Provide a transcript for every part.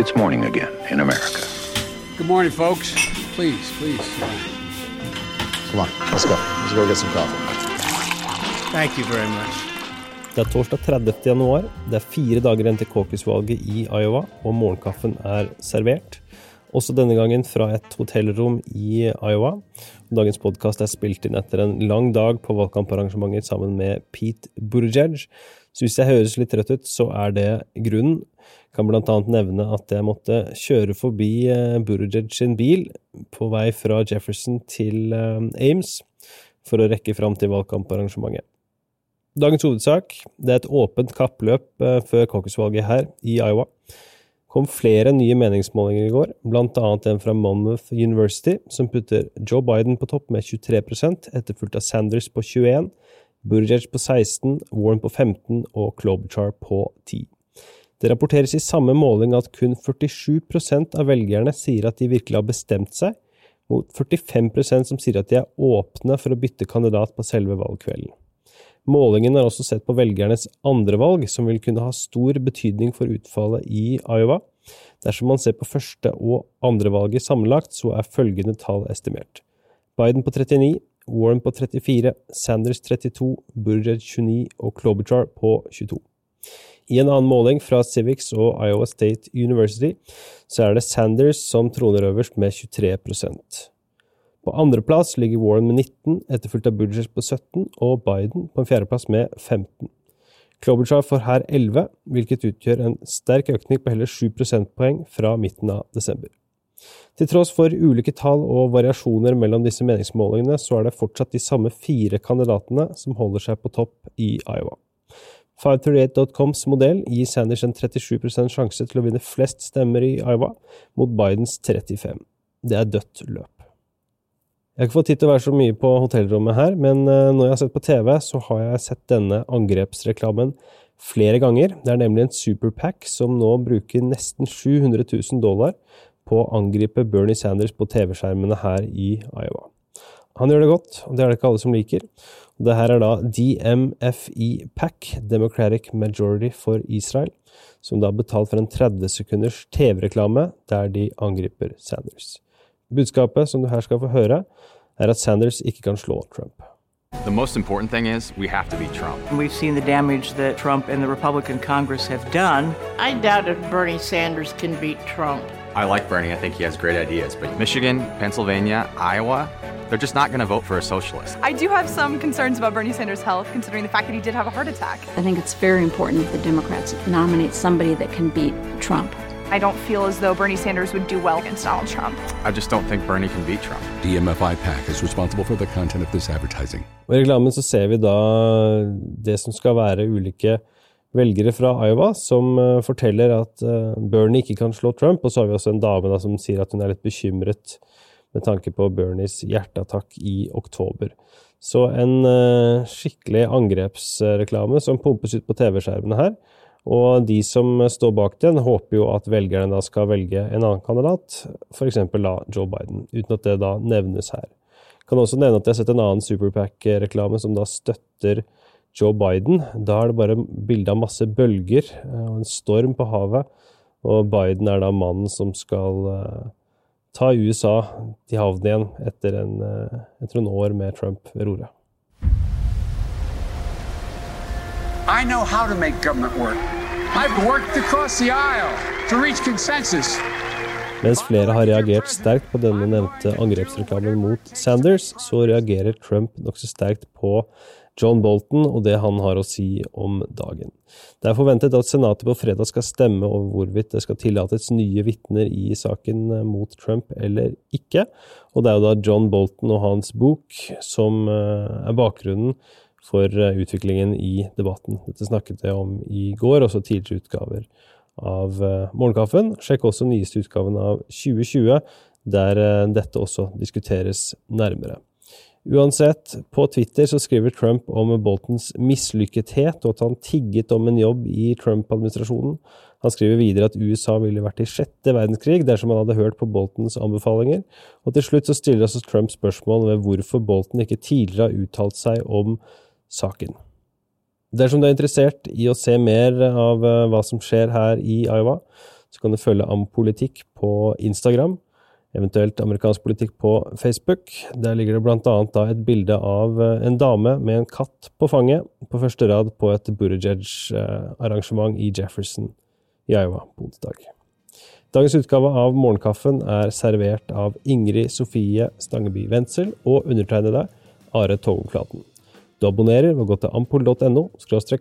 It's morning again in America. Good morning, folks. Please, please. Come on, let's go. Let's go get some coffee. Thank you very much. Det er torsdag 30. januar. Det er fire dager igjen til caucus-valget i Iowa, og morgenkaffen er servert. Også denne gangen fra et hotellrom i Iowa. Dagens podkast er spilt inn etter en lang dag på valgkamparrangementer sammen med Pete Buttigieg. Så hvis jeg høres litt trøtt ut, så er det grunnen. Kan blant annet nevne at jeg måtte kjøre forbi eh, Buttigieg sin bil på vei fra Jefferson til eh, Ames for å rekke fram til valgkamparrangementet. Dagens hovedsak det er et åpent kappløp eh, før caucus-valget her i Iowa kom flere nye meningsmålinger i går, annet en fra Monmouth University, som putter Joe Biden på topp med 23% etterfulgt av Sanders på 21 Burjaj på 16, Warren på 15 og Klobuchar på 10. Det rapporteres i samme måling at kun 47% av velgerne sier at de virkelig har bestemt seg, mot 45% som sier at de er åpne for å bytte kandidat på selve valgkvelden. Målingen er også sett på velgernes andrevalg, som vil kunne ha stor betydning for utfallet i Iowa. Dersom man ser på første- og andrevalget sammenlagt, så er følgende tall estimert. Biden på 39, Warren på 34, Sanders 32, Buttigieg 29 og Klobuchar på 22. I en annen måling fra Civics og Iowa State University så er det Sanders som troner øverst med 23 På andreplass ligger Warren med 19, etterfulgt av Buttigieg på 17 og Biden på en fjerdeplass med 15. Klobuchar får her 11, hvilket utgjør en sterk økning på heller 7 prosentpoeng fra midten av desember. Til tross for ulike tall og variasjoner mellom disse meningsmålingene, så er det fortsatt de samme fire kandidatene som holder seg på topp i Iowa. 538.coms modell gir Sanders en 37 sjanse til å vinne flest stemmer i Iowa, mot Bidens 35. Det er dødt løp. Jeg har ikke fått tid til å være så mye på hotellrommet her, men eh, når jeg har sett på TV, så har jeg sett denne angrepsreklamen flere ganger. Det er nemlig en superpack som nå bruker nesten 700 000 dollar på å angripe Bernie Sanders på TV-skjermene her i Iowa. Han gjør det godt, og det er det ikke alle som liker. Det her er da DMFI Pack, Democratic Majority for Israel, som da har betalt for en 30 sekunders TV-reklame der de angriper Sanders. Budskapet som du her skal få høre, er at Sanders ikke kan slå Trump. The most important thing is we have to beat Trump. We've seen the damage that Trump and the Republican Congress have done. I doubt if Bernie Sanders can beat Trump. I like Bernie. I think he has great ideas. But Michigan, Pennsylvania, Iowa, they're just not going to vote for a socialist. I do have some concerns about Bernie Sanders' health, considering the fact that he did have a heart attack. I think it's very important that the Democrats nominate somebody that can beat Trump. I don't feel as though Bernie Sanders would do well against Donald Trump. I just don't think Bernie can beat Trump. DMFI PAC is responsible for the content of this advertising. I reklamen så ser vi da det som skal være ulike velgere fra Iowa som uh, forteller at uh, Bernie ikke kan slå Trump. Og så har vi også en dame da, som sier at hun er litt bekymret med tanke på Bernies hjerteattakk i oktober. Så en uh, skikkelig angrepsreklame som pumpes ut på TV-skjermene her. Og de som står bak den, håper jo at velgerne da skal velge en annen kandidat, f.eks. da Joe Biden, uten at det da nevnes her. Jeg Kan også nevne at jeg har sett en annen Superpack-reklame som da støtter Joe Biden. Da er det bare bilde av masse bølger og en storm på havet. Og Biden er da mannen som skal uh, ta USA til havn igjen etter, en, etter noen år med Trump ved roret. I know how to make government work. I've worked across the aisle to reach consensus. Mens flere har reagert sterkt på denne nevnte angrepsreklamen mot Sanders, så reagerer Trump nokså sterkt på John Bolton og det han har å si om dagen. Det er forventet at Senatet på fredag skal stemme over hvorvidt det skal tillates nye vitner i saken mot Trump eller ikke. Og det er jo da John Bolton og hans bok som eh, er bakgrunnen for eh, utviklingen i debatten. Dette snakket jeg om i går, også tidligere utgaver av eh, Morgenkaffen. Sjekk også nyeste utgaven av 2020, der dette også diskuteres nærmere. Uansett, på Twitter så skriver Trump om Boltons mislykkethet og at han tigget om en jobb i Trump-administrasjonen. Han skriver videre at USA ville vært i sjette verdenskrig dersom han hadde hørt på Boltons anbefalinger. Og til slutt så stiller også Trump spørsmål ved hvorfor Bolton ikke tidligere har uttalt seg om saken. Dersom du er interessert i å se mer av hva som skjer her i Iowa, så kan du følge Ampolitikk på Instagram, eventuelt amerikansk politikk på Facebook. Der ligger det annet et bilde av eh, en dame med en katt på fanget på første rad på et Buttigieg-arrangement i Jefferson i Iowa på onsdag. Dagens utgave av Morgenkaffen er servert av Ingrid Sofie Stangeby Wendsel og undertegnede Are Togflaten. Du abonnerer ved å gå til ampoll.no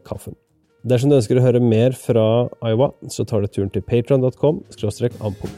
kaffen. Dersom du ønsker å høre mer fra Iowa, så tar du turen til patron.com ampol.